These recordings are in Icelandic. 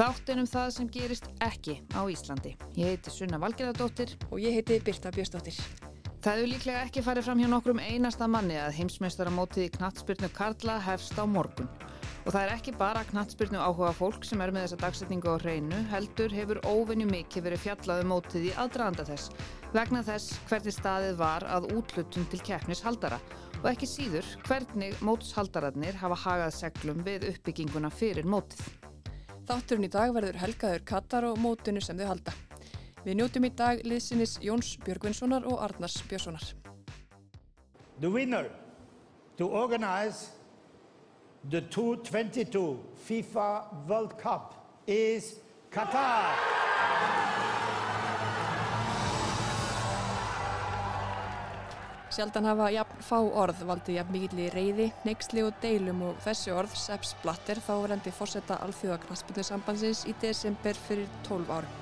Þáttin um það sem gerist ekki á Íslandi. Ég heiti Sunna Valgerðardóttir og ég heiti Birta Björnsdóttir. Það hefur líklega ekki farið fram hjá nokkrum einasta manni að heimsmeistaramótið í knattspyrnu Karla hefst á morgun. Og það er ekki bara knattspyrnu áhuga fólk sem er með þessa dagsetningu á hreinu, heldur hefur óvinni mikið verið fjallað um mótið í aðdraðanda þess, vegna þess hvernig staðið var að útlutun til keppnishaldara og ekki síður hvernig mótushaldararnir hafa hagað seglum við uppbygginguna fyrir mótið. Þátturinn í dag verður helgaður Katar og mótinu sem þau halda. Við njótum í dag liðsinnis Jóns Björgvinssonar og Arnars Björnssonar. The winner to organize the 2022 FIFA World Cup is Qatar. Sjaldan hafa jafn fá orð valdi jafn mikill í reyði, neyksli og deilum og þessi orð Sepps Blatter þá verðandi fórsetta alþjóðakraspinu í desember fyrir 12 árum.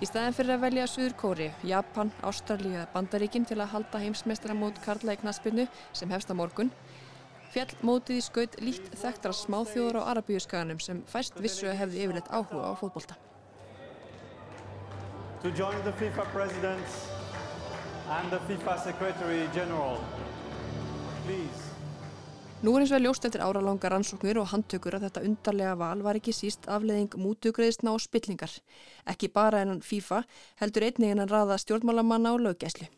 Í staðin fyrir að velja Suður Kóri, Japan, Ástralíu eða Bandaríkin til að halda heimsmeistaramót Karla í knaspinu sem hefst á morgun, fjall mótið í skaut líkt þekktra smáþjóður á Arabíuskaganum sem fæst vissu að hefði yfirleitt áhuga á fótbolta. And the FIFA Secretary General. Please. Nú er eins og ljóst eftir áralanga rannsóknir og handtökur að þetta undarlega val var ekki síst afleðing mútugreðsna og spillingar. Ekki bara enn FIFA heldur einnig en að raða stjórnmálamanna og löggæslu.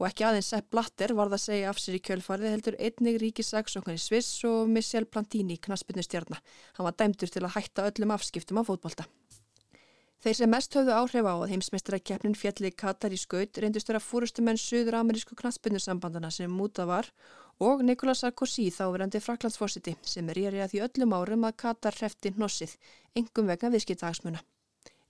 Og ekki aðeins Sepp Blatter var það að segja af sér í kjölfarið heldur einnig ríkisaksóknar í Sviss og Michel Plantini knaspinu stjarnar. Hann var dæmtur til að hætta öllum afskiptum á fótbolta. Þeir sem mest höfðu áhrif á að heimsmeistarakeppnin fjalli Katar í skaut reyndust vera fúrustumenn Suður-amerísku knastbyrnusambandana sem múta var og Nicolas Sarkozy þáverandi fraklandsforsiti sem er í að því öllum árum að Katar hrefti hnossið, engum vegna viðskiptagsmuna.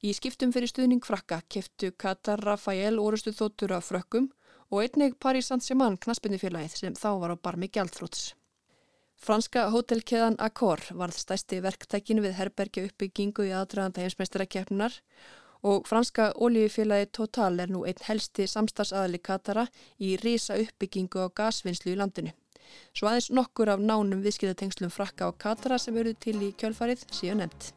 Í skiptum fyrir stuðning frakka keftu Katar Rafael orustu þóttur af frökkum og einnig Paris Saint-Germain knastbyrnufélagið sem þá var á barmi gjaldþróts. Franska hótelkeðan Accor varð stæsti verktækinu við herbergja uppbyggingu í aðdraðanda heimsmeistarakefnunar og franska ólífélagi Total er nú einn helsti samstagsaðali Katara í risa uppbyggingu á gasvinnslu í landinu. Svo aðeins nokkur af nánum viðskiptatengslum frakka á Katara sem eru til í kjölfarið síðan nefnt.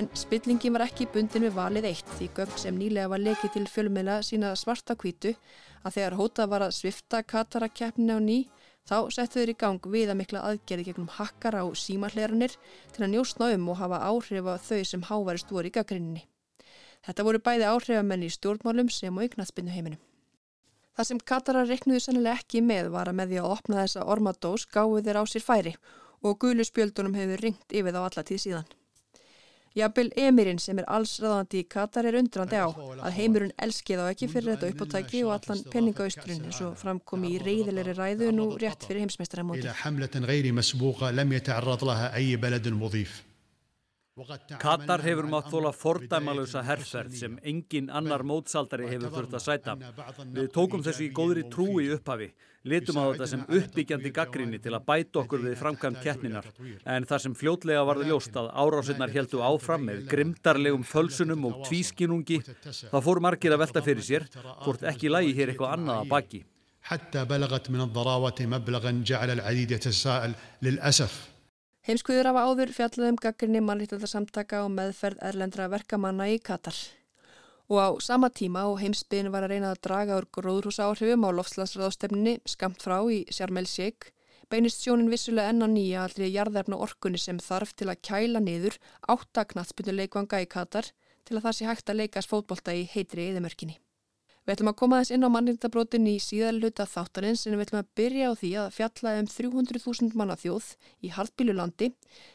En spillingin var ekki bundin við valið eitt því gögn sem nýlega var lekið til fjölmjöla sína svarta kvítu að þegar hótað var að svifta Katara-keppni á ný þá settu þeir í gang við að mikla aðgerði gegnum hakkara og símarleranir til að njóstna um og hafa áhrif á þau sem hávari stúar í gaggrinninni. Þetta voru bæði áhrifamenn í stjórnmálum sem á yknaðspinnu heiminum. Það sem Katara reknuði sannilega ekki með var að með því að opna þessa ormadós gáðu þeir á sér færi og guðluspjöldunum hefur ringt yfir þá alla tíð síðan. Jabil Emirinn sem er allsraðandi í Katar er undrandi á að heimurinn elskið á ekki fyrir þetta uppáttæki og allan penningaaustrun eins og framkom í reyðilegri ræðu nú rétt fyrir heimsmeistaramóti. Katar hefur mátt þóla fordæmalösa herrferð sem engin annar mótsaldari hefur þurft að sæta. Við tókum þessu í góðri trúi upphafi, litum á þetta sem uppbyggjandi gaggrinni til að bæta okkur við framkvæmt kettninar en þar sem fljótlega varði ljóst að árásinnar heldu áfram með grimdarlegum fölsunum og tvískinungi þá fór margir að velta fyrir sér hvort ekki lægi hér eitthvað annað að baki. Heimskuður af áður fjallaðum gaggrinni mannlítaldarsamtaka og meðferð erlendra verkamanna í Katar. Og á sama tíma og heimsbyðin var að reyna að draga úr gróðrúsa áhrifum á lofslagsraðstefninni skamt frá í Sjarmel Sheikh beinist sjónin vissulega enn á nýja allri jarðefna orkunni sem þarf til að kæla niður áttaknatsbyrnu leikvanga í Katar til að það sé hægt að leikast fótbolta í heitri eðimörkinni. Við ætlum að koma þess inn á mannindabrótin í síðarluta þáttarins en við ætlum að byrja á því að fjalla um 300.000 manna þjóð í Hardbílulandi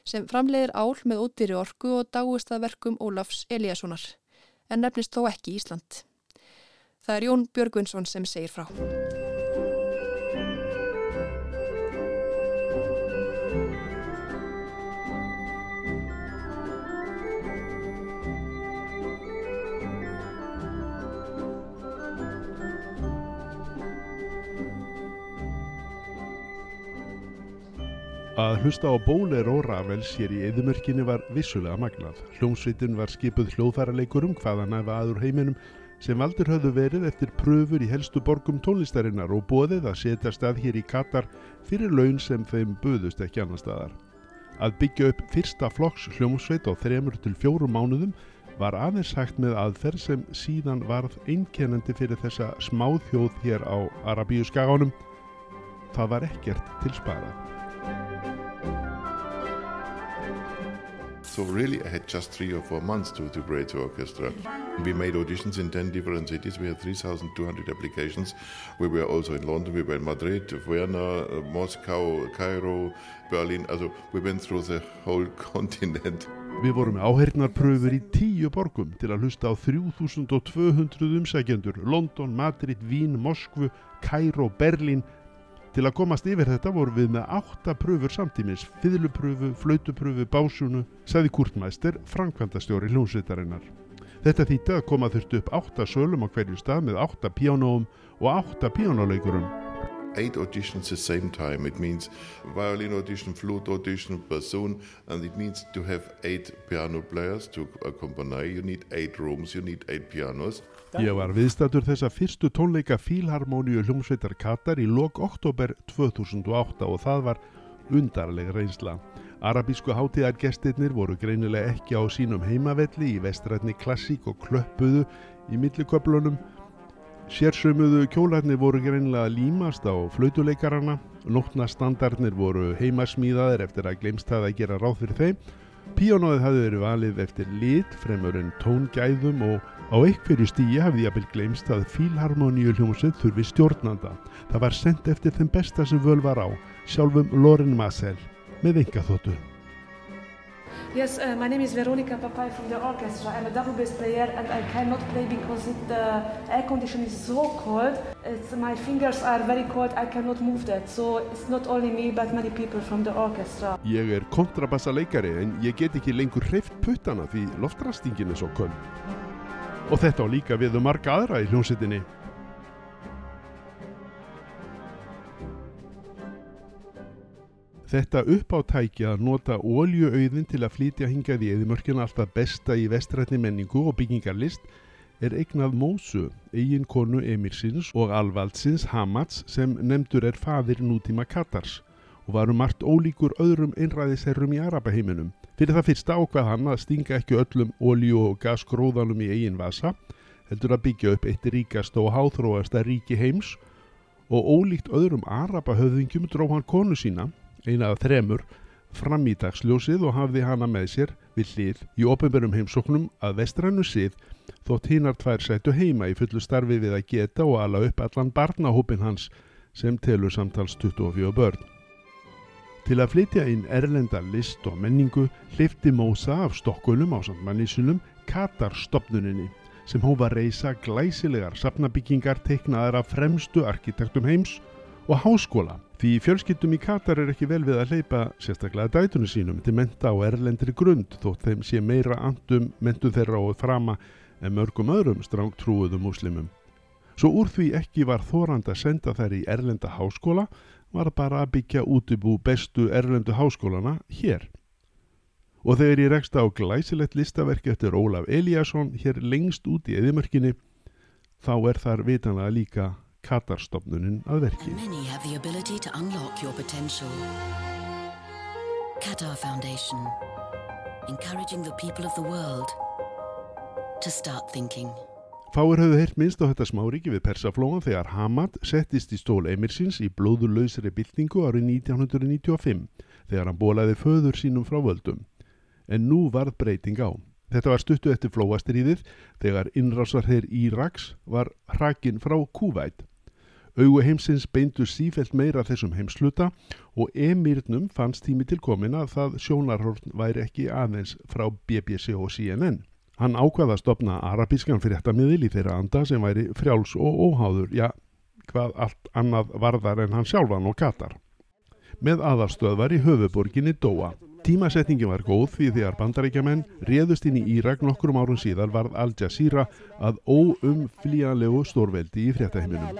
sem framleiðir ál með ódýri orku og dáist að verkum Ólafs Eliassonar en nefnist þó ekki Ísland. Það er Jón Björgvinsson sem segir frá. Að hlusta á Bólero Ravels hér í eðumörkinni var vissulega magnað. Hljómsveitin var skipuð hljóðfæraleikurum hvaðan aðeins aður heiminum sem valdur höfðu verið eftir pröfur í helstu borgum tónlistarinnar og bóðið að setja stað hér í Katar fyrir laun sem þeim buðust ekki annar staðar. Að byggja upp fyrsta flokks hljómsveit á þremur til fjórum mánuðum var aðeins hægt með aðferð sem síðan varð einkennandi fyrir þessa smáþjóð hér á Arabíu skagánum. Það var ekkert til sparað. So really I had just three or four months to, to create the orchestra. We made auditions in 10 different cities. We had 3,200 applications. We were also in London, we were in Madrid, Vienna, Moscow, Cairo, Berlin. Also we went through the whole continent. Við vorum með áheyrnarpröfur í tíu borgum til að hlusta á 3200 umsækjendur. London, Madrid, Vín, Moskvu, Cairo, Berlin, Til að komast yfir þetta vorum við með átta pröfur samtímis, fiðlupröfu, flautupröfu, básunu, saði Kurtmæster, framkvæmdastjóri hljómsveitarinnar. Þetta þýtti að koma þurftu upp átta sölum á hverju stað með átta píánóum og átta píánuleikurum. Eight auditions at the same time. It means violin audition, flute audition, bassoon, and it means to have eight piano players to accompany. You need eight rooms, you need eight pianos. Ég var viðstatur þessa fyrstu tónleika Fílharmoníu hljómsveitar Katar í lok oktober 2008 og það var undarlega reynsla. Arabísku hátíðargestirnir voru greinilega ekki á sínum heimavelli í vestrætni klassík og klöppuðu í milliköplunum. Sérsömuðu kjólarnir voru greinilega límast á flautuleikarana, nótnastandarnir voru heimasmíðaðir eftir að glemst það að gera ráð fyrir þeim Píónóið hafði verið valið eftir lit, fremur en tóngæðum og á einhverju stíi hafði jafnvel glemst að fílharmoníu hljómsveit þurfi stjórnanda. Það var sendt eftir þeim besta sem völ var á, sjálfum Loren Massel, með enga þóttu. Yes, uh, my name is Veronica Papai from the orchestra. I'm a double bass player and I cannot play because it, the uh, air condition is so cold. It's, my fingers are very cold, I cannot move that. So it's not only me but many people from the orchestra. Ég er kontrabassa leikari en ég get ekki lengur hreift puttana því loftrastingin er svo köll. Og þetta á líka við um marga aðra í hljómsettinni. Þetta uppáttæki að nota óljuauðin til að flytja hingað í eðimörkina alltaf besta í vestrætni menningu og byggingarlist er eignað Mósu, eigin konu Emirsins og alvaldsins Hamats sem nefndur er fadir nútíma Katars og varum margt ólíkur öðrum einræðisherrum í Arabaheiminum. Fyrir það fyrsta ákvað hann að stinga ekki öllum ólju og gasgróðanum í eigin vasa, heldur að byggja upp eitt ríkasta og háþróasta ríki heims og ólíkt öðrum Arabahöfðingjum dró hann konu sína eina af þremur, fram í dagsljósið og hafði hana með sér við hlið í ofinbjörnum heimsóknum að vestrannu sið þótt hinnar tvær sættu heima í fullu starfi við að geta og ala upp allan barnahópin hans sem telur samtals 24 börn. Til að flytja inn erlenda list og menningu hlifti Mósa af Stokkulum á sammannísunum Katarstopnuninni sem hófa reysa glæsilegar sapnabyggingar teiknaðar af fremstu arkitektum heims og háskóla Því fjölskyldum í Katar er ekki vel við að hleypa sérstaklega dætunum sínum til menta á erlendri grund þótt þeim sé meira andum mentu þeirra og frama en mörgum öðrum stráng trúuðum muslimum. Svo úr því ekki var þórand að senda þær í erlenda háskóla var bara að byggja útibú bestu erlendu háskólana hér. Og þegar ég rekst á glæsilegt listaverki eftir Ólaf Eliasson hér lengst út í eðimörkinni þá er þar vitanlega líka Katarstofnunin að verki. Qatar Foundation, encouraging the people of the world to start thinking. Fáir höfðu heyrt minnst á þetta smáríki við Persaflóan þegar Hamad settist í stól Emirsins í blóðurlausri byltingu árið 1995 þegar hann bólaði föður sínum frá völdum. En nú varð breyting á. Þetta var stuttu eftir flóastriðið þegar innrásarherr Íraks var hrakinn frá Kúvæt. Augu heimsins beindu sífelt meira þessum heimsluta og emirnum fannst tími til komin að það sjónarhorn væri ekki aðeins frá BBC og CNN. Hann ákvaða að stopna arabískan fréttamiðil í þeirra anda sem væri frjáls og óháður, já, hvað allt annað varðar en hann sjálfan og Katar. Með aðarstöðvar í höfuborginni Dóa. Tímasetningin var góð því þegar bandaríkjaman réðust inn í Írak nokkrum árum síðar varð Al Jazeera að óumflíjanlegu stórveldi í fréttaheiminum.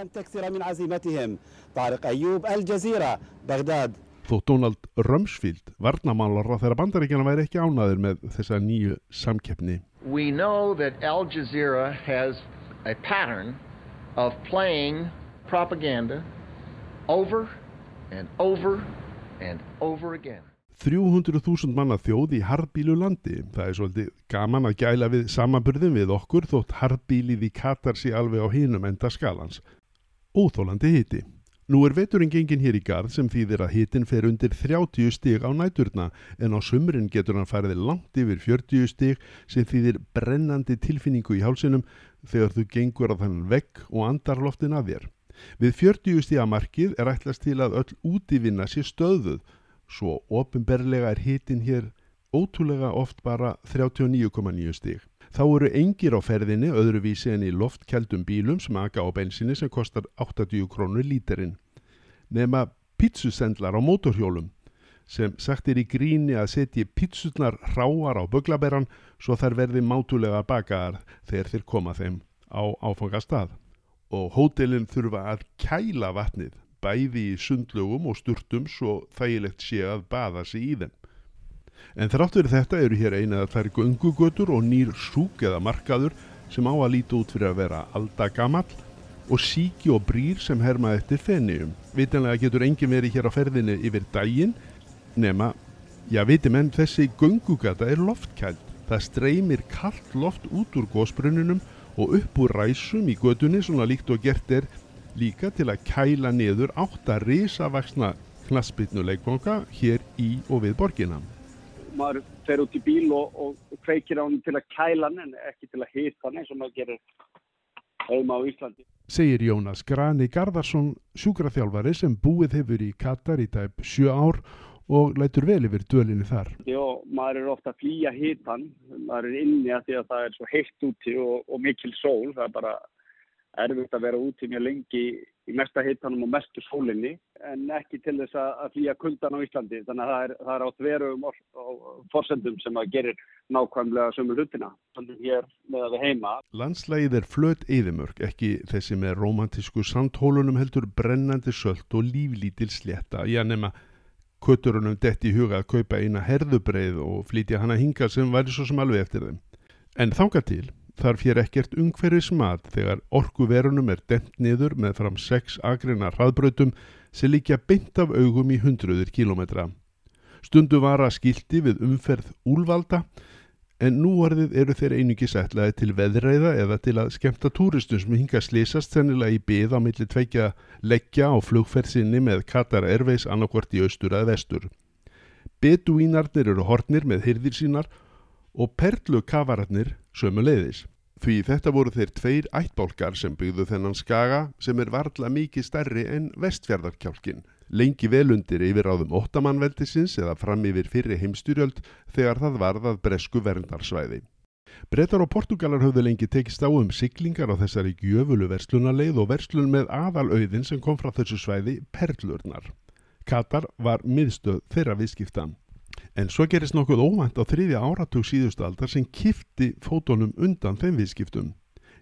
Þó Donald Rumsfeld varnamálar á þeirra bandaríkjana væri ekki ánaður með þessa nýju samkeppni. We know that Al Jazeera has a pattern of playing propaganda over and over and over again. 300.000 manna þjóð í harðbílu landi. Það er svolítið gaman að gæla við samanburðin við okkur þótt harðbílið í Katar sé alveg á hinum enda skalans. Óþólandi hiti. Nú er veturinn gengin hér í garð sem þýðir að hitin fer undir 30 stig á næturna en á sumrin getur hann farið langt yfir 40 stig sem þýðir brennandi tilfinningu í hálsinum þegar þú gengur á þann vegg og andar loftin að þér. Við 40 stiga markið er ætlast til að öll útífinna sé stöðuð svo ofinberlega er hitin hér ótrúlega oft bara 39,9 stig. Þá eru engir á ferðinni öðruvísi en í loftkjaldum bílum sem aga á bensinni sem kostar 80 krónur líterinn. Nefna pítsusendlar á mótorhjólum sem sagt er í gríni að setja pítsutnar hráar á böglaberan svo þær verði mátulega bakaðar þegar þeir koma þeim á áfangastað. Og hótelin þurfa að kæla vatnið bæði í sundlugum og sturtum svo þægilegt sé að baða sig í þeim. En þráttur þetta eru hér eina að þær gungugötur og nýr súk eða markaður sem á að líti út fyrir að vera aldagamall og síki og brýr sem herma eftir fennium. Vitanlega getur engin verið hér á ferðinni yfir daginn nema, já viti menn þessi gungugata er loftkæld. Það streymir kallt loft út úr gósbrunninum og upp úr ræsum í gödunni svona líkt og gert er líka til að kæla niður átt að risavaksna knaspitnuleikvanga hér í og við borginna maður fer út í bíl og, og, kveikir á hann til að kæla hann en ekki til að hýta hann eins og maður gerir heima á Íslandi. Segir Jónas Grani Garðarsson, sjúkraþjálfari sem búið hefur í Katar í tæp sjö ár og lætur vel yfir dölinni þar. Já, maður er ofta að flýja hýtan, maður er inni að því að það er svo heitt úti og, og mikil sól, það er bara erfitt að vera úti mjög lengi í mesta hittanum og mestu sólinni en ekki til þess að flýja kuldan á Íslandi þannig að það er, það er átt verum og forsendum sem að gerir nákvæmlega sömu hlutina hér með að við heima. Landslægið er flöt eðimörk, ekki þessi með romantísku sandhólunum heldur brennandi sölt og líflítil sletta, já nema kötturunum detti í huga að kaupa eina herðubreið og flytja hana hinga sem væri svo sem alveg eftir þeim. En þánga til þarf hér ekkert ungferðis mat þegar orkuverunum er demt niður með fram sex agrina hraðbrautum sem líkja beint af augum í hundruður kílometra. Stundu var að skildi við umferð úlvalda en nú orðið eru þeir einingi sætlaði til veðreiða eða til að skemta túristum sem hinga slísast sennilega í byð á milli tveikja leggja á flugferðsinni með Qatar Airways annarkvort í austur að vestur. Beduínarnir eru hornir með hyrðir sínar og perlu kafararnir sömu leiðis. Því þetta voru þeir tveir ættbálkar sem byggðu þennan skaga sem er varðla mikið stærri en vestfjörðarkjálkin. Lengi velundir yfir áðum óttamannveldisins eða fram yfir fyrri heimstyrjöld þegar það varðað bresku verndarsvæði. Brettar og Portugalar höfðu lengi tekist á um siglingar á þessari gjöfulu verslunarleið og verslun með aðalauðin sem kom frá þessu svæði perlurnar. Katar var miðstöð þeirra viðskiptan. En svo gerist nokkuð óvænt á þriðja áratug síðustu aldar sem kifti fótonum undan þeim viðskiptum.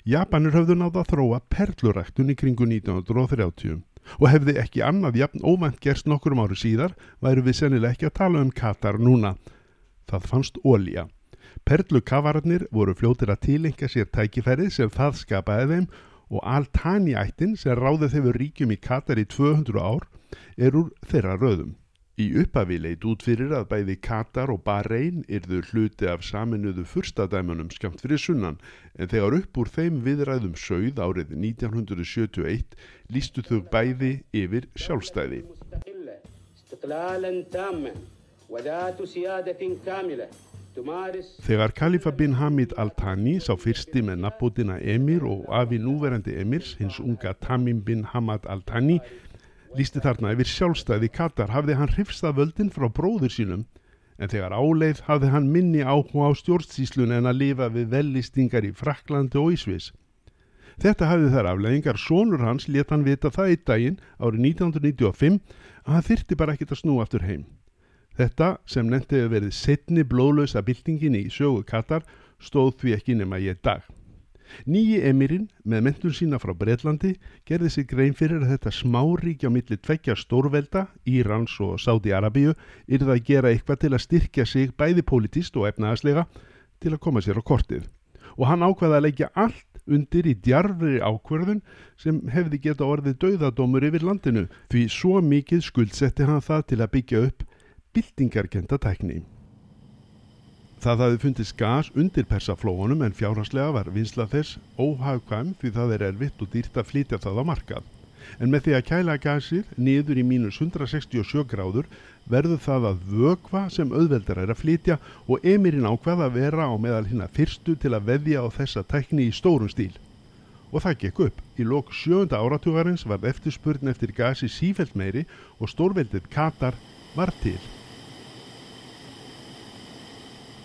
Japanir höfðu náða að þróa perluræktun í kringu 1930 og hefði ekki annað jafn óvænt gerst nokkurum ári síðar væru við sennileg ekki að tala um Katar núna. Það fannst ólja. Perlukavararnir voru fljótir að tilenga sér tækifærið sem það skapaði þeim og Altani ættin sem ráði þeifur ríkjum í Katar í 200 ár er úr þeirra röðum. Í upphafi leit út fyrir að bæði Katar og Bahrein yrðu hluti af saminuðu fyrstadæmanum skamt fyrir sunnan en þegar upp úr þeim viðræðum sögð árið 1971 lístu þau bæði yfir sjálfstæði. Þegar Khalifa bin Hamid al-Thani sá fyrsti með nafnbótina Emir og afi núverandi Emirs, hins unga Tamim bin Hamad al-Thani, lísti þarna yfir sjálfstæði Katar hafði hann hrifstað völdin frá bróður sínum en þegar áleið hafði hann minni áhuga á stjórnstíslun en að lifa við vellistingar í Fraklandi og Ísvis. Þetta hafði þær afleggingar, sonur hans let hann vita það í daginn árið 1995 að hann þyrti bara ekkit að snúa aftur heim. Þetta, sem nefndi að verið setni blóðlösa byltingin í sögu Katar, stóð því ekki nema ég dag. Nýji emirinn, með mentun sína frá Breitlandi, gerði sig grein fyrir að þetta smáríkja millir tveggja stórvelda, Írans og Sáti-Arabíu, yrði að gera eitthvað til að styrkja sig bæði politist og efnaðaslega til að koma sér á kortið. Og hann ákvaði að leggja allt undir í djarfri ákverðun sem hefði geta orðið dauðadómur yfir landinu, því svo mikið skuldsetti hann það til að byggja upp byltingarkenda tækni. Það hafi fundist gas undir persaflóunum en fjárhanslega var vinsla þess óhagkvæm því það er erfitt og dýrt að flytja það á markað. En með því að kæla gasið niður í mínus 167 gráður verður það að vögva sem auðveldar er að flytja og emirinn ákvað að vera á meðal hinn að fyrstu til að veðja á þessa tækni í stórum stíl. Og það gekk upp. Í lok sjönda áratugarins var eftirspurn eftir gasi sífelt meiri og stórveldið Katar var til.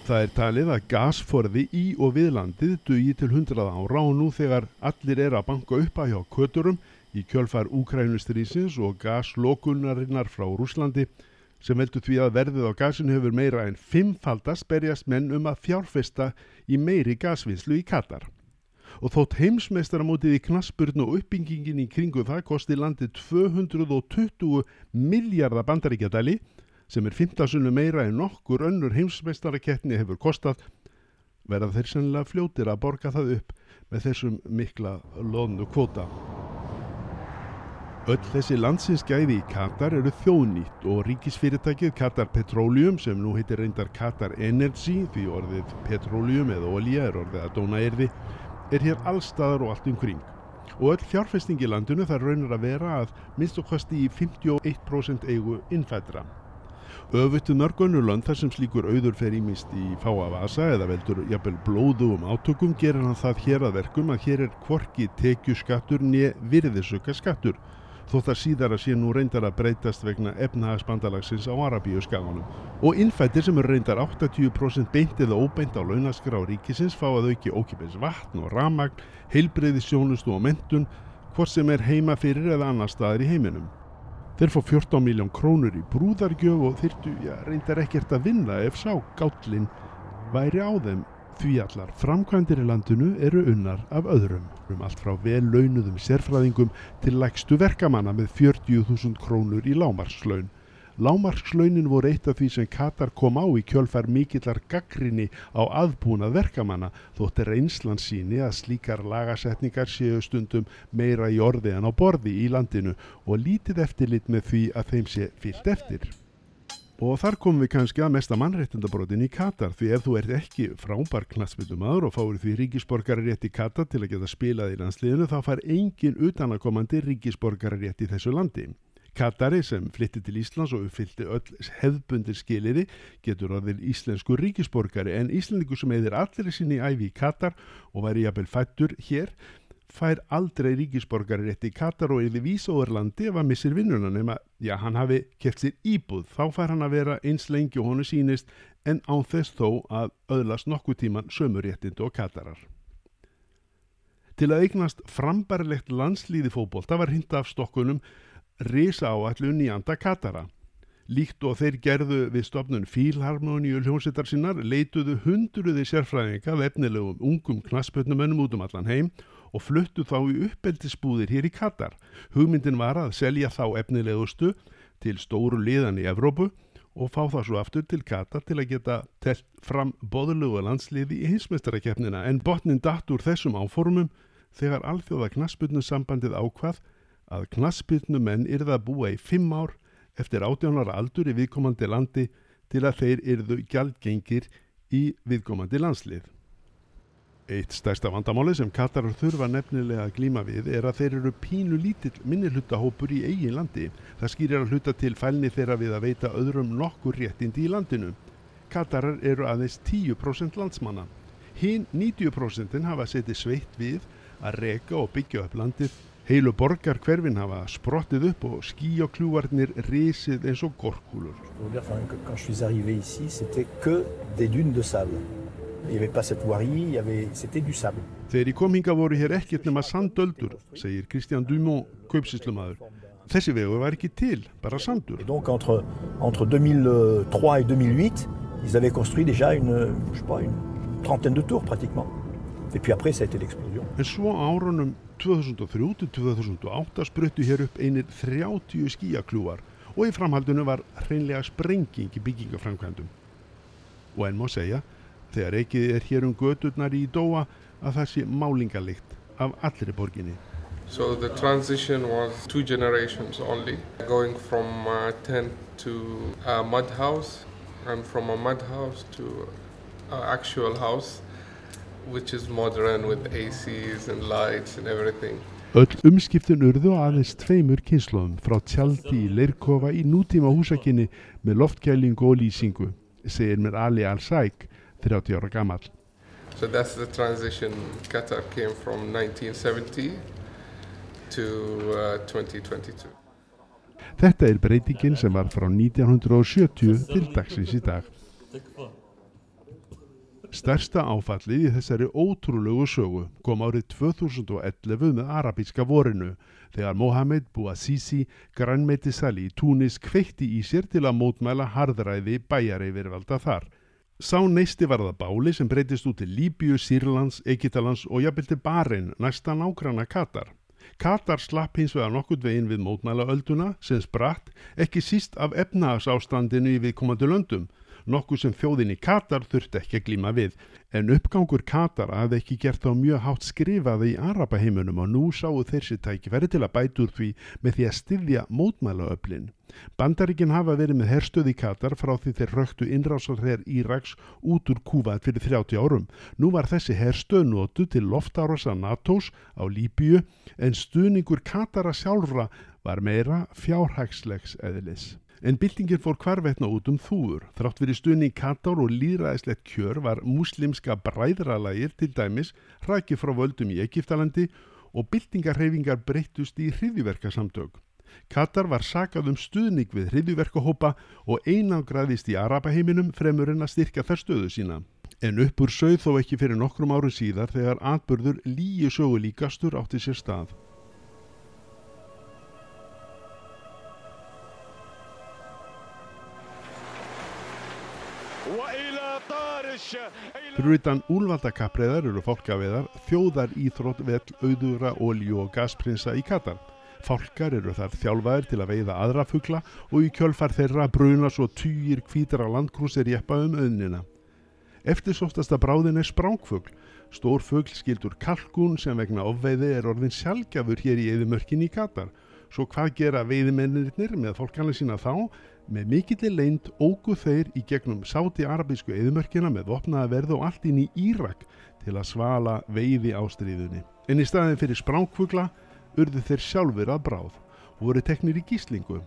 Það er talið að gasforði í og við landið dugi til 100 ára og nú þegar allir er að banka upp að hjá köturum í kjölfar Úkrænustrýsins og gaslokunarinnar frá Rúslandi sem veldur því að verðið á gasinu hefur meira en fimmfaldast berjast menn um að fjárfesta í meiri gasvinnslu í Katar. Og þótt heimsmeistaramótið í knaspurnu og uppbyggingin í kringu það kosti landið 220 miljardar bandaríkjadali sem er 15 sunnu meira en nokkur önnur heimsmeistarakettni hefur kostað verða þeir sennilega fljótir að borga það upp með þessum mikla lónu kvóta. Öll þessi landsins gæði í Katar eru þjóðnýtt og ríkisfyrirtækið Katar Petroleum sem nú heitir reyndar Katar Energy því orðið petroleum eða olja er orðið að dóna erði er hér allstaðar og allt umkring. Og öll fjárfesting í landinu þar raunir að vera að minnst kosti í 51% eigu innfættra. Öfuttu mörgunnurlönd þar sem slíkur auður fer ímist í fáa vasa eða veldur jafnvel blóðu um átökum gerir hann það hér að verkum að hér er kvorki tekju skattur nýja virðisöka skattur þó það síðar að sé nú reyndar að breytast vegna efnahagsbandalagsins á Arabíu skaganum. Og innfættir sem eru reyndar 80% beint eða óbeint á launaskrá ríkisins fá að auki ókipis vatn og ramagn, heilbreyði sjónustu og mentun, hvort sem er heima fyrir eða annar staðir í heiminum. Þeir fá 14 miljón krónur í brúðargjöf og þyrtu, já, reyndar ekkert að vinna ef sá gállin væri á þeim því allar framkvæmdir í landinu eru unnar af öðrum. Um allt frá vel launuðum sérfræðingum til lægstu verkamanna með 40.000 krónur í lámarslaun. Lámarkslaunin voru eitt af því sem Katar kom á í kjölfar mikillar gaggrinni á aðbúnað verkamanna þótt er einslan síni að slíkar lagasetningar séu stundum meira í orði en á borði í landinu og lítið eftirlit með því að þeim sé fyllt eftir. Og þar komum við kannski að mesta mannréttindabrótin í Katar því ef þú ert ekki frábær klassbyttumadur og fáir því ríkisborgararétt í Katar til að geta spilað í landsliðinu þá fær engin utanakomandi ríkisborgararétt í þessu landi. Katari sem flytti til Íslands og uppfyllti öll hefðbundir skiliði getur orðið íslensku ríkisborgari en Íslandingu sem eðir allir sinni æfi í Katar og væri jafnvel fættur hér fær aldrei ríkisborgari rétt í Katar og yfir Vísóðurlandi ef að missir vinnuna nema, já, hann hafi keft sér íbúð, þá fær hann að vera eins lengi og honu sínist en án þess þó að öðlast nokkuð tíman sömuréttindu og Katarar. Til að eignast frambarlegt landslíði fókbólta var hinda af stokkunum risa áallun í anda Katara. Líkt og þeir gerðu við stopnun fílharmoníu hljómsveitar sinnar leituðu hundruði sérfræðinga af efnilegum ungum knaspötnumönnum út um allan heim og fluttu þá í uppeldisbúðir hér í Katar. Hugmyndin var að selja þá efnilegustu til stóru liðan í Evrópu og fá það svo aftur til Katar til að geta telt fram boðlugu landsliði í hinsmestarakefnina en botnin datt úr þessum áformum þegar alþjóða knaspötnusambandið ákvað að knaspirnu menn yrða að búa í fimm ár eftir átjónara aldur í viðkomandi landi til að þeir yrðu gjaldgengir í viðkomandi landslið. Eitt stærsta vandamáli sem Katarar þurfa nefnilega að glíma við er að þeir eru pínu lítill minnihlutahópur í eigin landi. Það skýrir að hluta til fælni þeirra við að veita öðrum nokkur réttindi í landinu. Katarar eru aðeins 10% landsmanna. Hinn 90% hafa setið sveitt við að reka og byggja upp landið. Heilu borgar hverfin hafa sprottið upp og skíokljúvarnir risið eins og gorkúlur. Quand je suis arrivé ici, c'était que des dunes de sable. Il n'y avait pas cette voirie, c'était du sable. Þegar ég kom hinga voru hér ekkert nema sandöldur, segir Christian Dumont, kaupsýslumadur. Þessi vegu var ekki til, bara sandur. Et donc entre, entre 2003 et 2008, ils avaient construit déjà une, je sais pas, une trentaine de tours pratiquement. Et puis après, ça a été l'explosion. En svo árunum 2003 til 2008 spruttu hér upp einir 30 skíakljúar og í framhaldinu var hreinlega sprenging í byggingaframkvæmdum. Og enn má segja, þegar ekkið er hér um gödurnar í Dóa að það sé málingalikt af allri borginni. So the transition was two generations only, going from a tent to a mud house and from a mud house to an actual house which is modern with ACs and lights and everything. Öll umskiptin urðu aðeins tveimur kynsloðum frá tjaldi í leirkofa í nútíma húsakinni með loftkælingu og lýsingu, segir mér Ali Al-Saik, 30 ára gammal. So that's the transition. Qatar came from 1970 to uh, 2022. Þetta er breytingin sem var frá 1970 til dagsins í dag. Stærsta áfallið í þessari ótrúlegu sögu kom árið 2011 með arabíska vorinu þegar Mohamed Bouazizi grannmeitisali í Túnis kveitti í sér til að mótmæla harðræði bæjareyfirvalda þar. Sá neisti var það báli sem breytist út til Líbíu, Sýrlands, Egyptalands og jafnvel til Bahrein næsta nágranna Katar. Katar slapp hins vegar nokkurt veginn við mótmælaölduna sem spratt ekki síst af efnahagsástandinu í viðkomandi löndum nokkuð sem þjóðin í Katar þurfti ekki að glíma við. En uppgangur Katar hafði ekki gert þá mjög hátt skrifaði í Arabaheimunum og nú sáu þessi tækifæri til að bæta úr því með því að styðja mótmælaöflin. Bandaríkin hafa verið með herstöð í Katar frá því þeir röktu innrásarherr Íraks út úr Kúvat fyrir 30 árum. Nú var þessi herstöð notu til loftárasa NATOs á Líbíu en stuðningur Katara sjálfra var meira fjárhagslegs eðlis. En byltingin fór hvarvetna út um þúur. Þrátt fyrir stuðning Katar og líðræðislegt kjör var muslimska bræðralægir til dæmis hrakið frá völdum í Egiptalandi og byltingarhefingar breyttust í hriðiverkasamtök. Katar var sakað um stuðning við hriðiverkahópa og einangraðist í Arabaheiminum fremur en að styrka þær stöðu sína. En uppur sögð þó ekki fyrir nokkrum árum síðar þegar atbörður líi sögu líkastur átti sér stað. Fyrir utan úlvaldakapriðar eru fólkaveðar þjóðar íþrótt vell auðura, ólíu og gasprinsa í Katar. Fálkar eru þar þjálfaðir til að veiða aðra fuggla og í kjölfar þeirra bruna svo týjir kvítar á landkrúsir jeppa um auðnina. Eftirsóftasta bráðin er sprángfugl. Stór fugl skildur kalkún sem vegna ofveiði er orðin sjálfgjafur hér í eðimörkin í Katar. Svo hvað gera veiðimennir með fólkana sína þá? Með mikillir leint ógu þeir í gegnum sáti-arabísku eðimörkina með vopnaða verð og allt inn í Írak til að svala veiði ástriðunni. En í staðin fyrir sprángfugla urðu þeir sjálfur að bráð og voru teknir í gíslingu.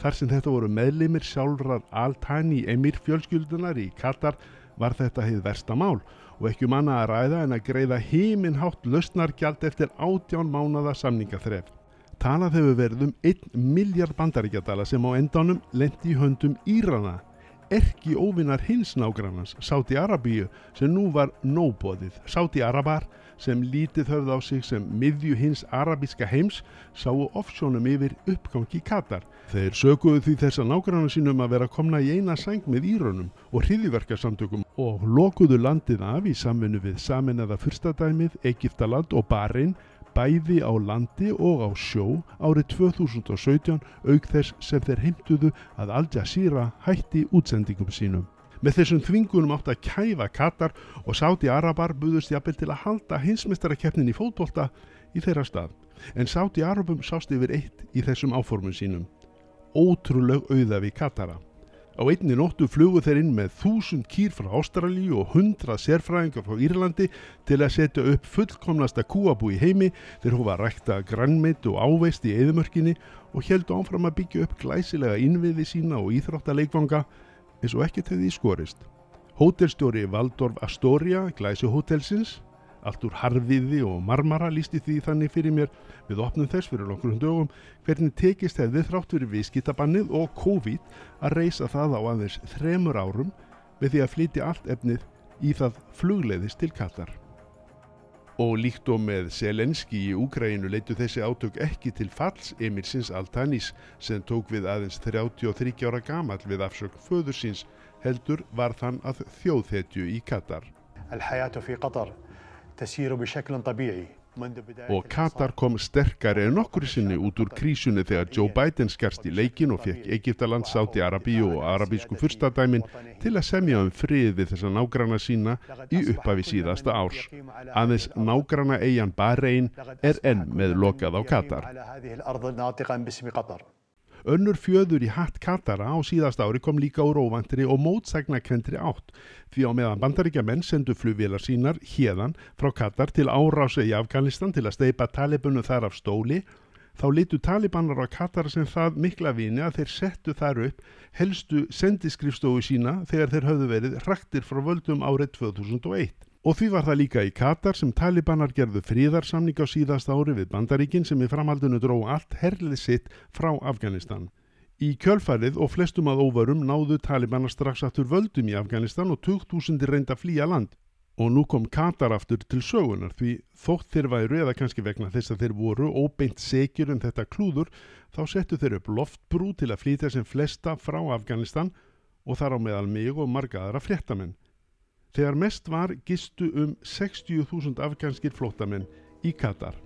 Þar sem þetta voru meðlimir sjálfrar Al-Tani emir fjölskyldunar í Katar var þetta heið versta mál og ekki um annað að ræða en að greiða heiminhátt lausnargjald eftir átján mánada samningaþref. Talað hefur verið um 1 miljard bandaríkjadala sem á endanum lendi í höndum Írana, erki óvinnar hins nágrannans, Sáti Arabíu, sem nú var nóbóðið. Sáti Arabar, sem lítið höfð á sig sem miðju hins arabíska heims, sáu offsjónum yfir uppgangi Katar. Þeir sökuðu því þess að nágrannar sínum að vera komna í eina sæng með Írunum og hriðiverkarsamtökum og lokuðu landið af í samvinnu við saminnaða fyrstadæmið, Egiptaland og Bahrein bæði á landi og á sjó árið 2017 auk þess sem þeir heimtuðu að Al Jazeera hætti útsendingum sínum. Með þessum þvingunum átt að kæfa Katar og Sáti Arabar buðust jafnvel til að halda hinsmestarakeppnin í fótbolta í þeirra stað. En Sáti Arabum sást yfir eitt í þessum áformum sínum. ótrúleg auða við Katara. Á einni nóttu flugu þeir inn með þúsund kýr frá Ástralíu og hundrað sérfræðingar frá Írlandi til að setja upp fullkomnasta kúabú í heimi þeir hófa að rækta grannmeitt og áveist í eðumörkinni og heldu áfram að byggja upp glæsilega innviði sína og íþróttaleikvanga eins og ekkert hefði í skorist. Hótelstjóri Valdorf Astoria, glæsi hótelsins, allt úr harfiði og marmara lísti því þannig fyrir mér við opnum þess fyrir okkur dögum hvernig tekist hefði þrátt fyrir viðskittabannið og COVID að reysa það á aðeins þremur árum með því að flytja allt efnið í það flugleiðist til Katar. Og líkt og með Selenski í Úgræinu leitu þessi átök ekki til falls Emirsins Altanis sem tók við aðeins 33 ára gamal við afsök föðursins heldur var þann að þjóðhetju í Katar. Og Katar kom sterkari en okkur sinni út úr krísunni þegar Joe Biden skerst í leikin og fekk Egiptaland, Sáti Arabíu og arabísku fyrstadæmin til að semja um frið við þessa nágrana sína í upphafi síðasta árs. Aðeins nágrana eigin Bahrein er enn með lokað á Katar. Önnur fjöður í hatt Katara á síðast ári kom líka úr óvantri og mótsagnakendri átt því á meðan bandaríkja menn sendu flugvélar sínar hérðan frá Katar til árása í Afganistan til að steipa talibunum þar af stóli þá litu talibanar á Katar sem það mikla vini að þeir settu þar upp helstu sendiskrifstofu sína þegar þeir höfðu verið hraktir frá völdum árið 2001. Og því var það líka í Katar sem talibanar gerðu fríðarsamning á síðast ári við bandaríkin sem í framhaldinu dró allt herlið sitt frá Afganistan. Í kjölfarið og flestum að óvarum náðu talibanar strax aftur völdum í Afganistan og 2000 reynda flýja land. Og nú kom Katar aftur til sögunar því þótt þeir væru eða kannski vegna þess að þeir voru óbeint sekjur um þetta klúður þá settu þeir upp loftbrú til að flýta sem flesta frá Afganistan og þar á meðal mig og marga aðra fréttamenn. Þegar mest var gistu um 60.000 afganskir flótamenn í Katar.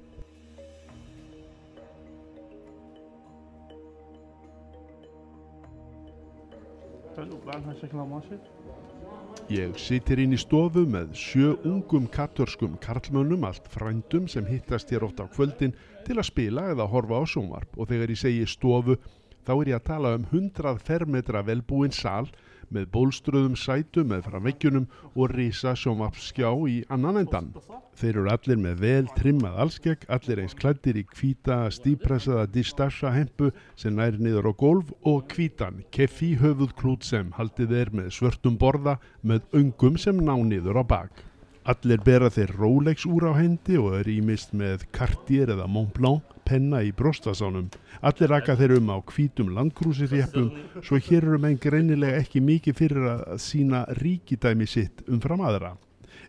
Ég sitir inn í stofu með sjö ungum kattörskum karlmönnum, allt frændum sem hittast hér ótt á kvöldin til að spila eða horfa á sjónvarp og þegar ég segi stofu þá er ég að tala um 100 fermetra velbúin sál með bólströðum sætum með fram veggjunum og risa sjónvapskjá í annan endan. Þeir eru allir með vel trimmað allskegg, allir eins klættir í kvíta stípressaða distasha hempu sem næri niður á gólf og kvítan keffi höfuð klút sem haldið er með svörtum borða með öngum sem ná niður á bak. Allir bera þeir Rolex úr á hendi og er ímist með Cartier eða Montblanc penna í brostasánum. Allir raka þeir um á hvítum landkrúsirjeppum svo hér eru menn greinilega ekki mikið fyrir að sína ríkidæmi sitt umfram aðra.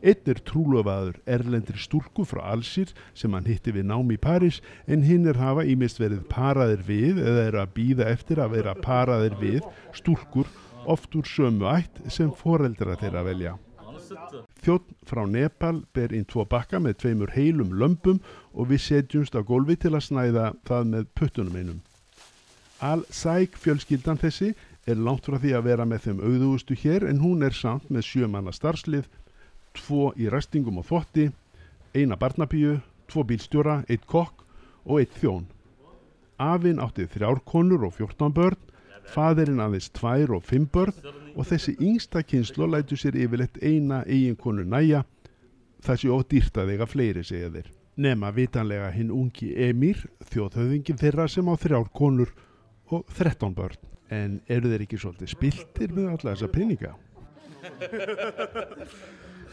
Einn er trúlofaður erlendri stúrku frá Alsir sem hann hitti við nám í Paris en hinn er hafa ímist verið paraðir við eða er að býða eftir að vera paraðir við stúrkur oft úr sömu ætt sem foreldra þeirra velja. Þjótt frá Nepal ber inn tvo bakka með tveimur heilum lömpum og við setjumst á gólfi til að snæða það með puttunum einum. Al-Saik fjölskyldan þessi er langt frá því að vera með þeim auðugustu hér en hún er samt með sjömanna starfslið, tvo í restingum og þvotti, eina barnabíu, tvo bílstjóra, eitt kokk og eitt þjón. Afinn átti þrjárkonur og fjórtán börn, fadirinn aðeins tvær og fimm börn og þessi yngsta kynslo lætu sér yfirleitt eina eiginkonu næja, þessi ódýrt að eiga fleiri segja þeir. Nema vitanlega hinn ungi Emir, þjóðhauðingin þeirra sem á þrjár konur og þrettán börn. En eru þeir ekki svolítið spiltir með alla þessa peninga?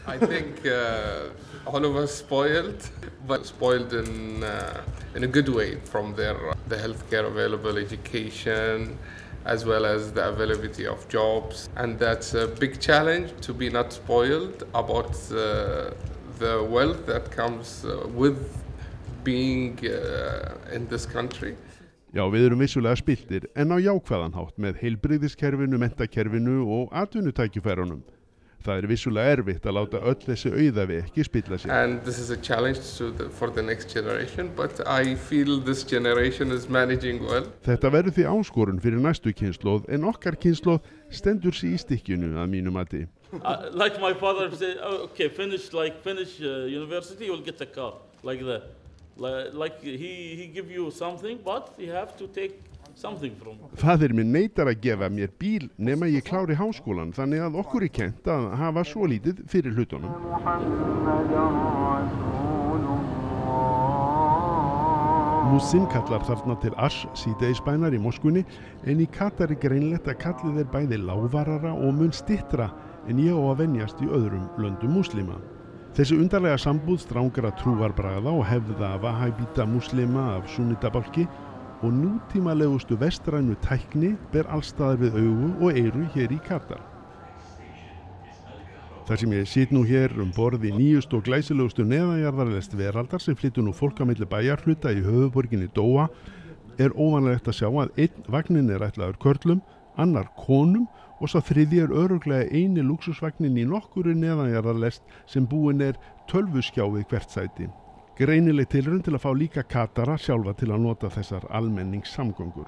I think uh, all of us spoiled, but spoiled in uh, in a good way from their the healthcare available, education, as well as the availability of jobs, and that's a big challenge to be not spoiled about uh, the wealth that comes uh, with being uh, in this country. Já, við erum vissulega spiltir en á jákvæðan hátt með heilbriðiskerfinu, mentakerfinu og atvinnutækjufærunum. Það er vissulega erfitt að láta öll þessi auðafi ekki spilla sér. And this is a challenge the, for the next generation, but I feel this generation is managing well. Þetta verður því áskorun fyrir næstu kynnslóð en okkar kynnslóð stendur sér í stikkjunu að mínu mati. Uh, like my father said, oh, okay, finish like finish uh, university, you'll get a car like that. Like, like he he give you something, but you have to take. Fadir minn neytar að gefa mér bíl nema ég klári háskólan þannig að okkur er kent að hafa svo lítið fyrir hlutunum. Musin kallar þarna til Ash síðdeisbænar í Moskunni en í Katar er greinlegt að kallið er bæði lávarara og mun stittra en ég á að venjast í öðrum löndum muslima. Þessi undarlega sambúð strángra trúarbræða og hefða vahabíta muslima af sunnitabalki og nútímalegustu vestrænu tækni ber allstaðar við augu og eiru hér í Katar. Þar sem ég sýt nú hér um borði nýjust og glæsilegustu neðanjarðarlest veraldar sem flyttu nú fólkamilli bæjarhluta í höfuborginni Dóa er óvanlegt að sjá að einn vagnin er ætlaður körlum, annar konum og svo þriði er öruglega eini luxusvagnin í nokkuru neðanjarðarlest sem búin er tölvuskjáið hvert sæti. Greinileg tilrönd til að fá líka Katara sjálfa til að nota þessar almenningssamgöngur.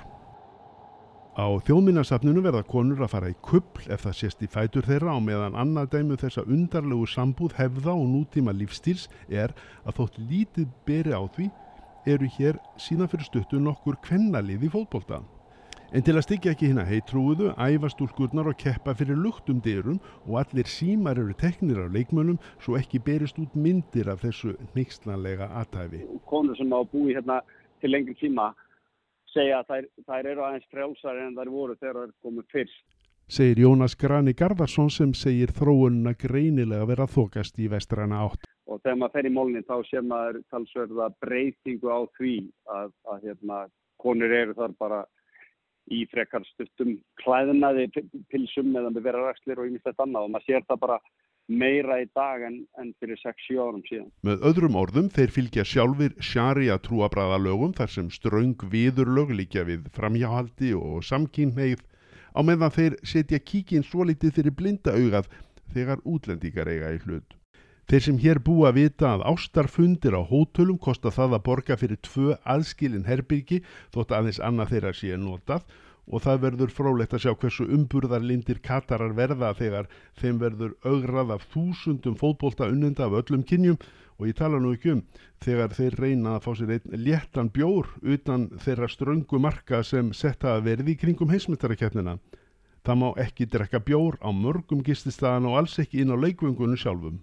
Á þjóðminnasafninu verða konur að fara í kuppl ef það sést í fætur þeirra á meðan annað dæmu þessa undarlegu sambúð hefða og nútíma lífstíls er að þótt lítið beri á því eru hér síðan fyrir stuttu nokkur kvennalið í fótbolta. En til að styggja ekki hérna heitrúðu, æfa stúlkurnar og keppa fyrir luktum dyrum og allir símar eru teknir af leikmönnum svo ekki berist út myndir af þessu nýkslanlega aðtæfi. Konur sem á búi hérna til lengri tíma segja að þær, þær eru aðeins frjálsar en þær voru þegar þær komið fyrst. Segir Jónas Grani Garðarsson sem segir þróununa greinilega vera þokast í vestræna átt. Og þegar maður fer í mólni þá sé maður talsverða breytingu á því að, að hérna, konur eru þar bara í frekar stuttum klæðinaði pilsum eða með vera rækslir og yfir þetta annað og maður sér það bara meira í dag en, en fyrir 6-7 árum síðan. Með öðrum orðum þeir fylgja sjálfur sjaria trúabræðalögum þar sem ströng viðurlög líka við framhjáhaldi og samkynneið á meðan þeir setja kíkin svo litið fyrir blinda augað þegar útlendíkar eiga í hlut. Þeir sem hér búa að vita að ástarfundir á hótölum kosta það að borga fyrir tvö aðskilin herbyrgi þótt aðeins annað þeirra sé notað og það verður frólægt að sjá hversu umburðarlindir katarar verða þegar þeim verður augrað af þúsundum fótbolta unnenda af öllum kynjum og ég tala nú ekki um þegar þeir reyna að fá sér einn léttan bjór utan þeirra ströngu marka sem setta að verði kringum heismyndarakeppnina. Það má ekki drekka bjór á mörgum gististæðan og alls ekki inn á leikvöngunum sjálfum.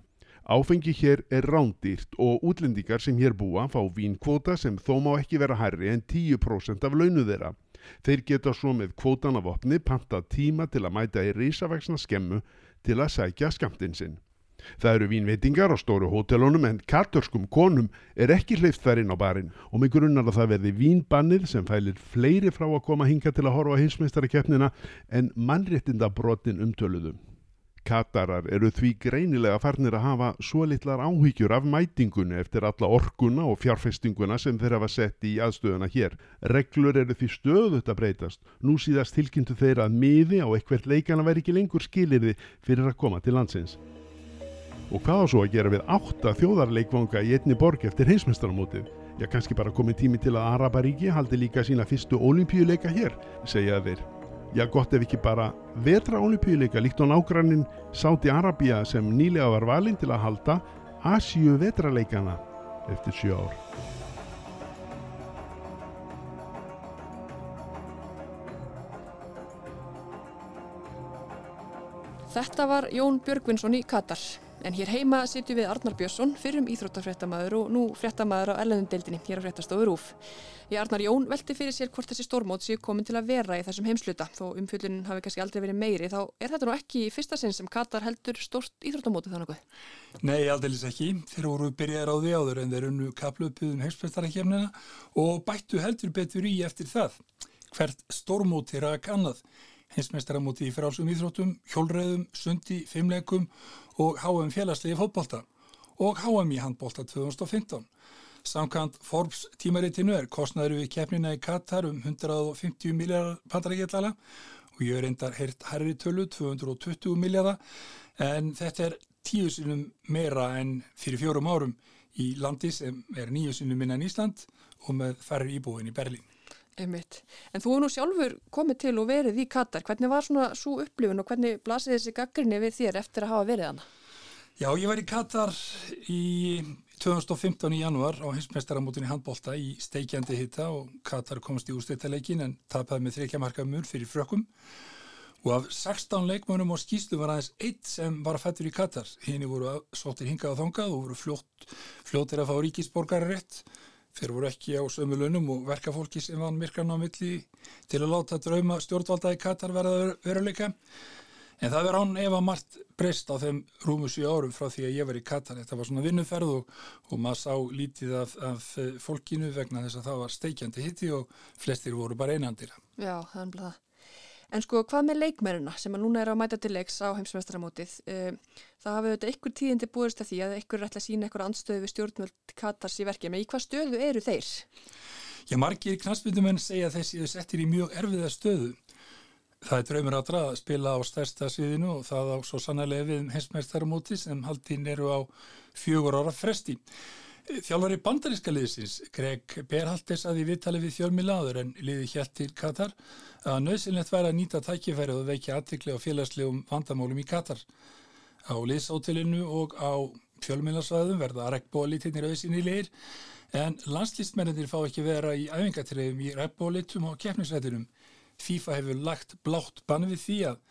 Áfengi hér er rándýrt og útlendingar sem hér búa fá vínkvóta sem þó má ekki vera hærri en 10% af launu þeirra. Þeir geta svo með kvótan af opni panta tíma til að mæta í risavaksna skemmu til að sækja skamtinn sinn. Það eru vínveitingar á stóru hótelunum en kartörskum konum er ekki hleyft þær inn á barinn og mig grunnar að það verði vínbannið sem fælir fleiri frá að koma hinga til að horfa á hinsmestarakeppnina en mannréttinda brotin umtöluðum. Katarar eru því greinilega farnir að hafa svo litlar áhyggjur af mætingunni eftir alla orkuna og fjárfestinguna sem þeir hafa sett í aðstöðuna hér. Reglur eru því stöðut að breytast. Nú síðast tilkynntu þeir að miði á eitthvert leikana veri ekki lengur skilirði fyrir að koma til landsins. Og hvað á svo að gera við átta þjóðarleikvanga í einni borg eftir heimsmestaramótið? Já, kannski bara komið tími til að Araparíki haldi líka sína fyrstu olimpíuleika hér, segja þeir. Já, gott ef ekki bara vetra olimpíuleika líkt á nágrannin Sáti Arabia sem nýlega var valinn til að halda Asíu vetraleikana eftir sjö ár. Þetta var Jón Björgvinsson í Katar. En hér heima sitjum við Arnar Björnsson, fyrrum íþróttafréttamaður og nú fréttamaður á erlendindeildinni hér á fréttastofu Rúf. Ég Arnar Jón velti fyrir sér hvort þessi stórmót séu komin til að vera í þessum heimsluta. Þó umfjöldun hafi kannski aldrei verið meiri, þá er þetta nú ekki í fyrsta sinn sem Katar heldur stórt íþróttamóti þannig að? Nei, aldeilis ekki. Þeir voru byrjaðar á því áður en þeir unnu kaplöpuðum heimsprestarakefnina og bættu heldur betur í eftir það. Hvert stórmót er að kannad hinsmestaramóti í frálsum íþróttum, hjólreðum, sundi, fimmleikum og HM félagslegi fótbolta og HM í handbolta 2015. Samkant Forbes tímaritinu er kostnaður við keppnina í Katar um 150 miljardar pandarækjallala og ég er reyndar heyrt herri tölu 220 miljardar en þetta er tíu sinum meira en fyrir fjórum árum í landi sem er nýju sinum minna en Ísland og með færri íbúin í Berlín. Einmitt. En þú hefur nú sjálfur komið til og verið í Katar. Hvernig var svona svo upplifun og hvernig blasið þessi gaggrinni við þér eftir að hafa verið hana? Já, ég var í Katar í 2015 í januar á hinsmestaramótin í handbólta í steikjandi hitta og Katar komst í úrstættaleikin en tapaði með þreikja marka mur fyrir frökkum og af 16 leikmönum og skýstu var aðeins eitt sem var fættur í Katar. Hini voru sóttir hingað og þongað og voru fljótt, fljóttir að fá ríkisborgararétt. Þeir voru ekki á sömu launum og verkafólki sem vann myrkan á milli til að láta drauma stjórnvalda í Katar verða veruleika. En það verður án ef að margt breyst á þeim rúmu 7 árum frá því að ég var í Katar. Þetta var svona vinnuferð og, og maður sá lítið af, af fólkinu vegna þess að það var steikjandi hitti og flestir voru bara einandir. Já, það er blada. En sko, hvað með leikmennina sem að núna er að mæta til leiks á heimsvestaramótið? Það hafið auðvitað ykkur tíðindi búist að því að ykkur er ætla að sína ykkur andstöðu við stjórnvöld Katars í. Men í hvað stöðu eru þeir? Já, margir knastbyndumenn segja að þessi settir í mjög erfiða stöðu. Það er draumur átra að spila á stærsta sviðinu og það á svo sannlega við heimsmeistaramóti sem haldinn eru á fjögur ára fresti. Þjálfari bandaríska liðsins, Greg Berhaltes að í viðtali við fjölmilaður en liði hjælt til Katar að nöðsynlegt væri að nýta tækifærið og veikja aðtikli á félagslegum vandamálum í Katar. Á liðsótilinu og á fjölmilasvæðum verða að regnbólítinnir auðsinni liðir en landslýstmennir fá ekki vera í æfingatrefum í regnbólitum á keppnisrættinum. FIFA hefur lagt blátt bann við því að,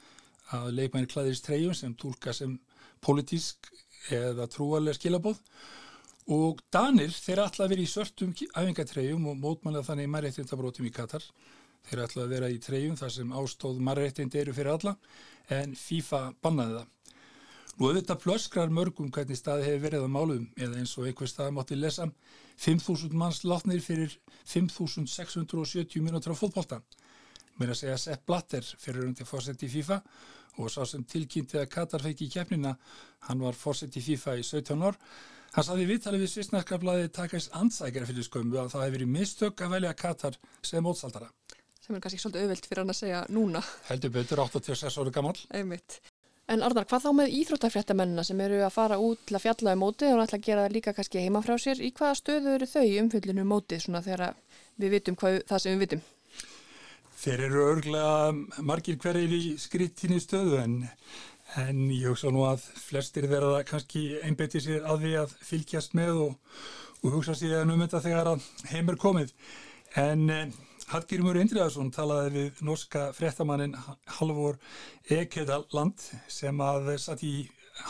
að leikmennir klæðist treyjum sem tólka sem politísk eða trúarlega skilabóð og Danir þeir ætla að vera í svörtum æfingatreyjum og mótmannlega þannig mærreittindabrótum í Katar. Þeir ætla að vera í treyjum þar sem ástóð mærreittindi eru fyrir alla en FIFA bannaði það. Nú auðvitað plöskrar mörgum hvernig staði hefur verið á málum eða eins og einhver staði mátti lesa 5.000 manns látnir fyrir 5.670 minútur á fótbolta. Mér að segja Sepp Blatter fyrir hundi fórsett í FIFA og sá sem tilkynnti að Katar fekk í keppnina, hann var fórsett í FIFA í 17 ár. Hann saði viðtalið við Svísnarska blæði takast ansækjara fyrir skömmu að það hefur verið mistök að velja Katar sem mótsaldara. Sem er kannski svolítið auðvilt fyrir hann að segja núna. Heldur betur 86 ára gammal. Einmitt. En Arnar, hvað þá með íþróttafréttamennina sem eru að fara út til að fjalla um mótið og ætla að gera það líka kannski heima frá sér? Í hvaða stöðu eru þau umfyllinu mótið svona þegar við vitum hvað, það sem við vitum? Þeir eru örglega margir hverjir í skrittinni stöðu en, en ég hugsa nú að flestir verða kannski einbetið sér að því að fylgjast með og, og hugsa sér um þetta þegar heim er komið. En eh, Hallgrímur Indriðarsson talaði við norska fréttamannin Halvor Ekedaland sem að satt í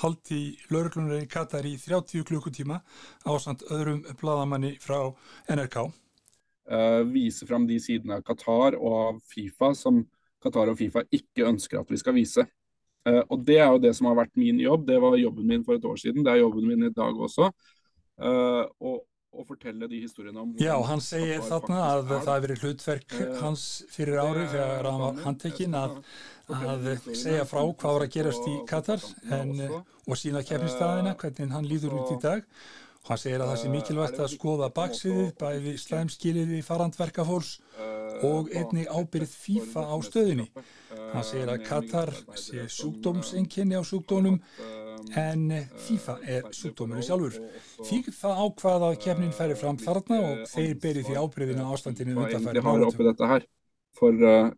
haldi lauruglunari í Katar í 30 klukkutíma ásand öðrum bladamanni frá NRK. Uh, vise fram de sidene av Qatar og Fifa som Qatar og Fifa ikke ønsker at vi skal vise. Uh, og Det er jo det som har vært min jobb. Det var jobben min for et år siden. Det er jobben min i dag også. Uh, og, og fortelle de historiene om Já, hann segir þarna að það hefur verið hlutverk hans fyrir ári þegar hann var handtekinn að, að segja frá hvað var að gerast í Katar en, og sína keppnistæðina, hvernig hann líður út í dag hann segir að það sé mikilvægt að skoða baksviðið, bæði slæmskiliði farandverkafólks og einnig ábyrð FIFA á stöðinni. Hann segir að Katar sé sjúkdómsenginni á sjúkdónum en FIFA er sjúkdómurinn sjálfur. FIFA ákvaða að kemnin færi fram þarna og þeir beri því ábyrðinu ástandinu undanfæri mánutum. For uh,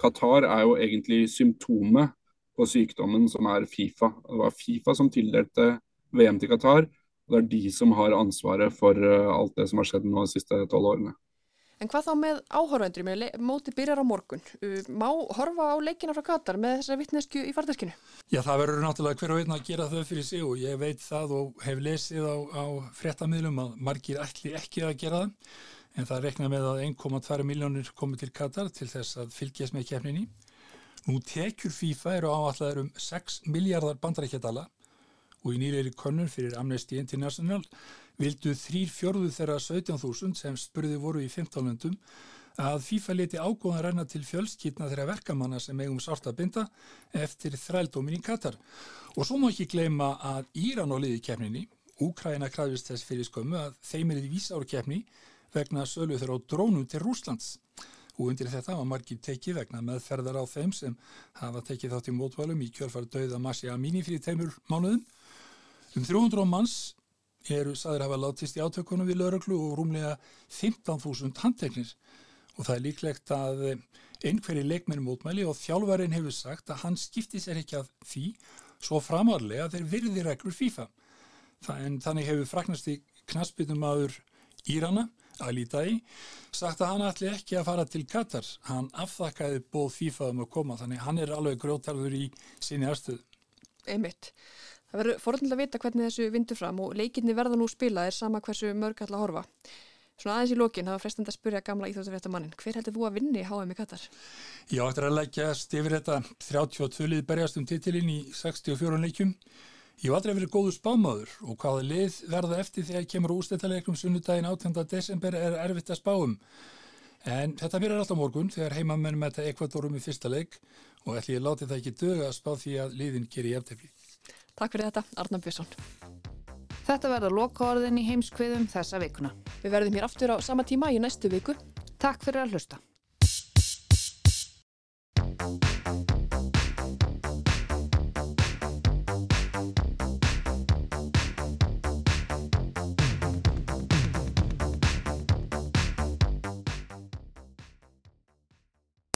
Qatar er jo egentlig symptomet på sykdommen som er FIFA. Det var FIFA som tildelte VM til Qatar. og Det er de som har ansvaret for uh, alt det som har skjedd nå de siste tolv årene. En hvað þá með áhörvendur, móti byrjar á morgun? Má horfa á leikina frá Katar með þessari vittnesku í farteskinu? Já, það verður náttúrulega hver og einn að gera þau fyrir sig og ég veit það og hef lesið á, á fréttamiðlum að margir ætli ekki að gera það. En það rekna með að 1,2 miljónir komið til Katar til þess að fylgjast með kefninni. Nú tekjur FIFA eru áallar um 6 miljardar bandarækjadala og í nýleiri könnun fyrir Amnesty International vildu þrýr fjörðu þeirra 17.000 sem spurði voru í 15 löndum að FIFA leti ágóðan ræna til fjölskytna þeirra verkamanna sem eigum sárt að binda eftir þrældómin í Katar. Og svo má ekki gleyma að Íran á liði kefninni, Úkræna krafist þess fyrir skömmu að þeim er í vísárkefni vegna sölu þeirra á drónum til Rúslands. Og undir þetta var margir tekið vegna meðferðar á þeim sem hafa tekið þátt í mótvalum í kjörfara döða Massi Amini fyrir teimur mánuðum. Um 300 manns eru saður hafa látist í átökunum við lauruglu og rúmlega 15.000 handteknir og það er líklegt að einhverji leikmenn mótmæli og þjálfærin hefur sagt að hann skipti sér ekki að því svo framarlega þeir virði reglur FIFA. Það, en þannig hefur fragnasti knaspinumadur Írana, Ali Dai, sagt að hann ætli ekki að fara til Katar. Hann afþakkaði bóð FIFA um að koma, þannig hann er alveg grótarður í sinni aðstöðu. Einmitt. Það verður forðanlega að vita hvernig þessu vindur fram og leikinni verða nú spila er sama hversu mörg að horfa. Svona aðeins í lokin hafa frestandi að spyrja gamla íþjóðsfréttamannin. Hver heldur þú að vinni HM í Katar? Já, eftir að leggjast yfir þetta 32 lið berjast um titilinn í 64 leikjum. Ég hef aldrei verið góður spámaður og hvaða lið verða eftir þegar kemur úrstættaleikum sunnudaginn 18. desember er erfitt að spáum. En þetta byrjar alltaf morgun þegar heimamenn með þetta ekvadorum í fyrsta leik og ætli ég láti það ekki döga að spá því að liðin gerir jæftefli. Takk fyrir þetta, Arna Björnsson. Þetta verða lokaorðin í heimskviðum þessa vikuna. Við verðum hér aftur á sama tíma í næstu viku. Takk fyrir að hlusta.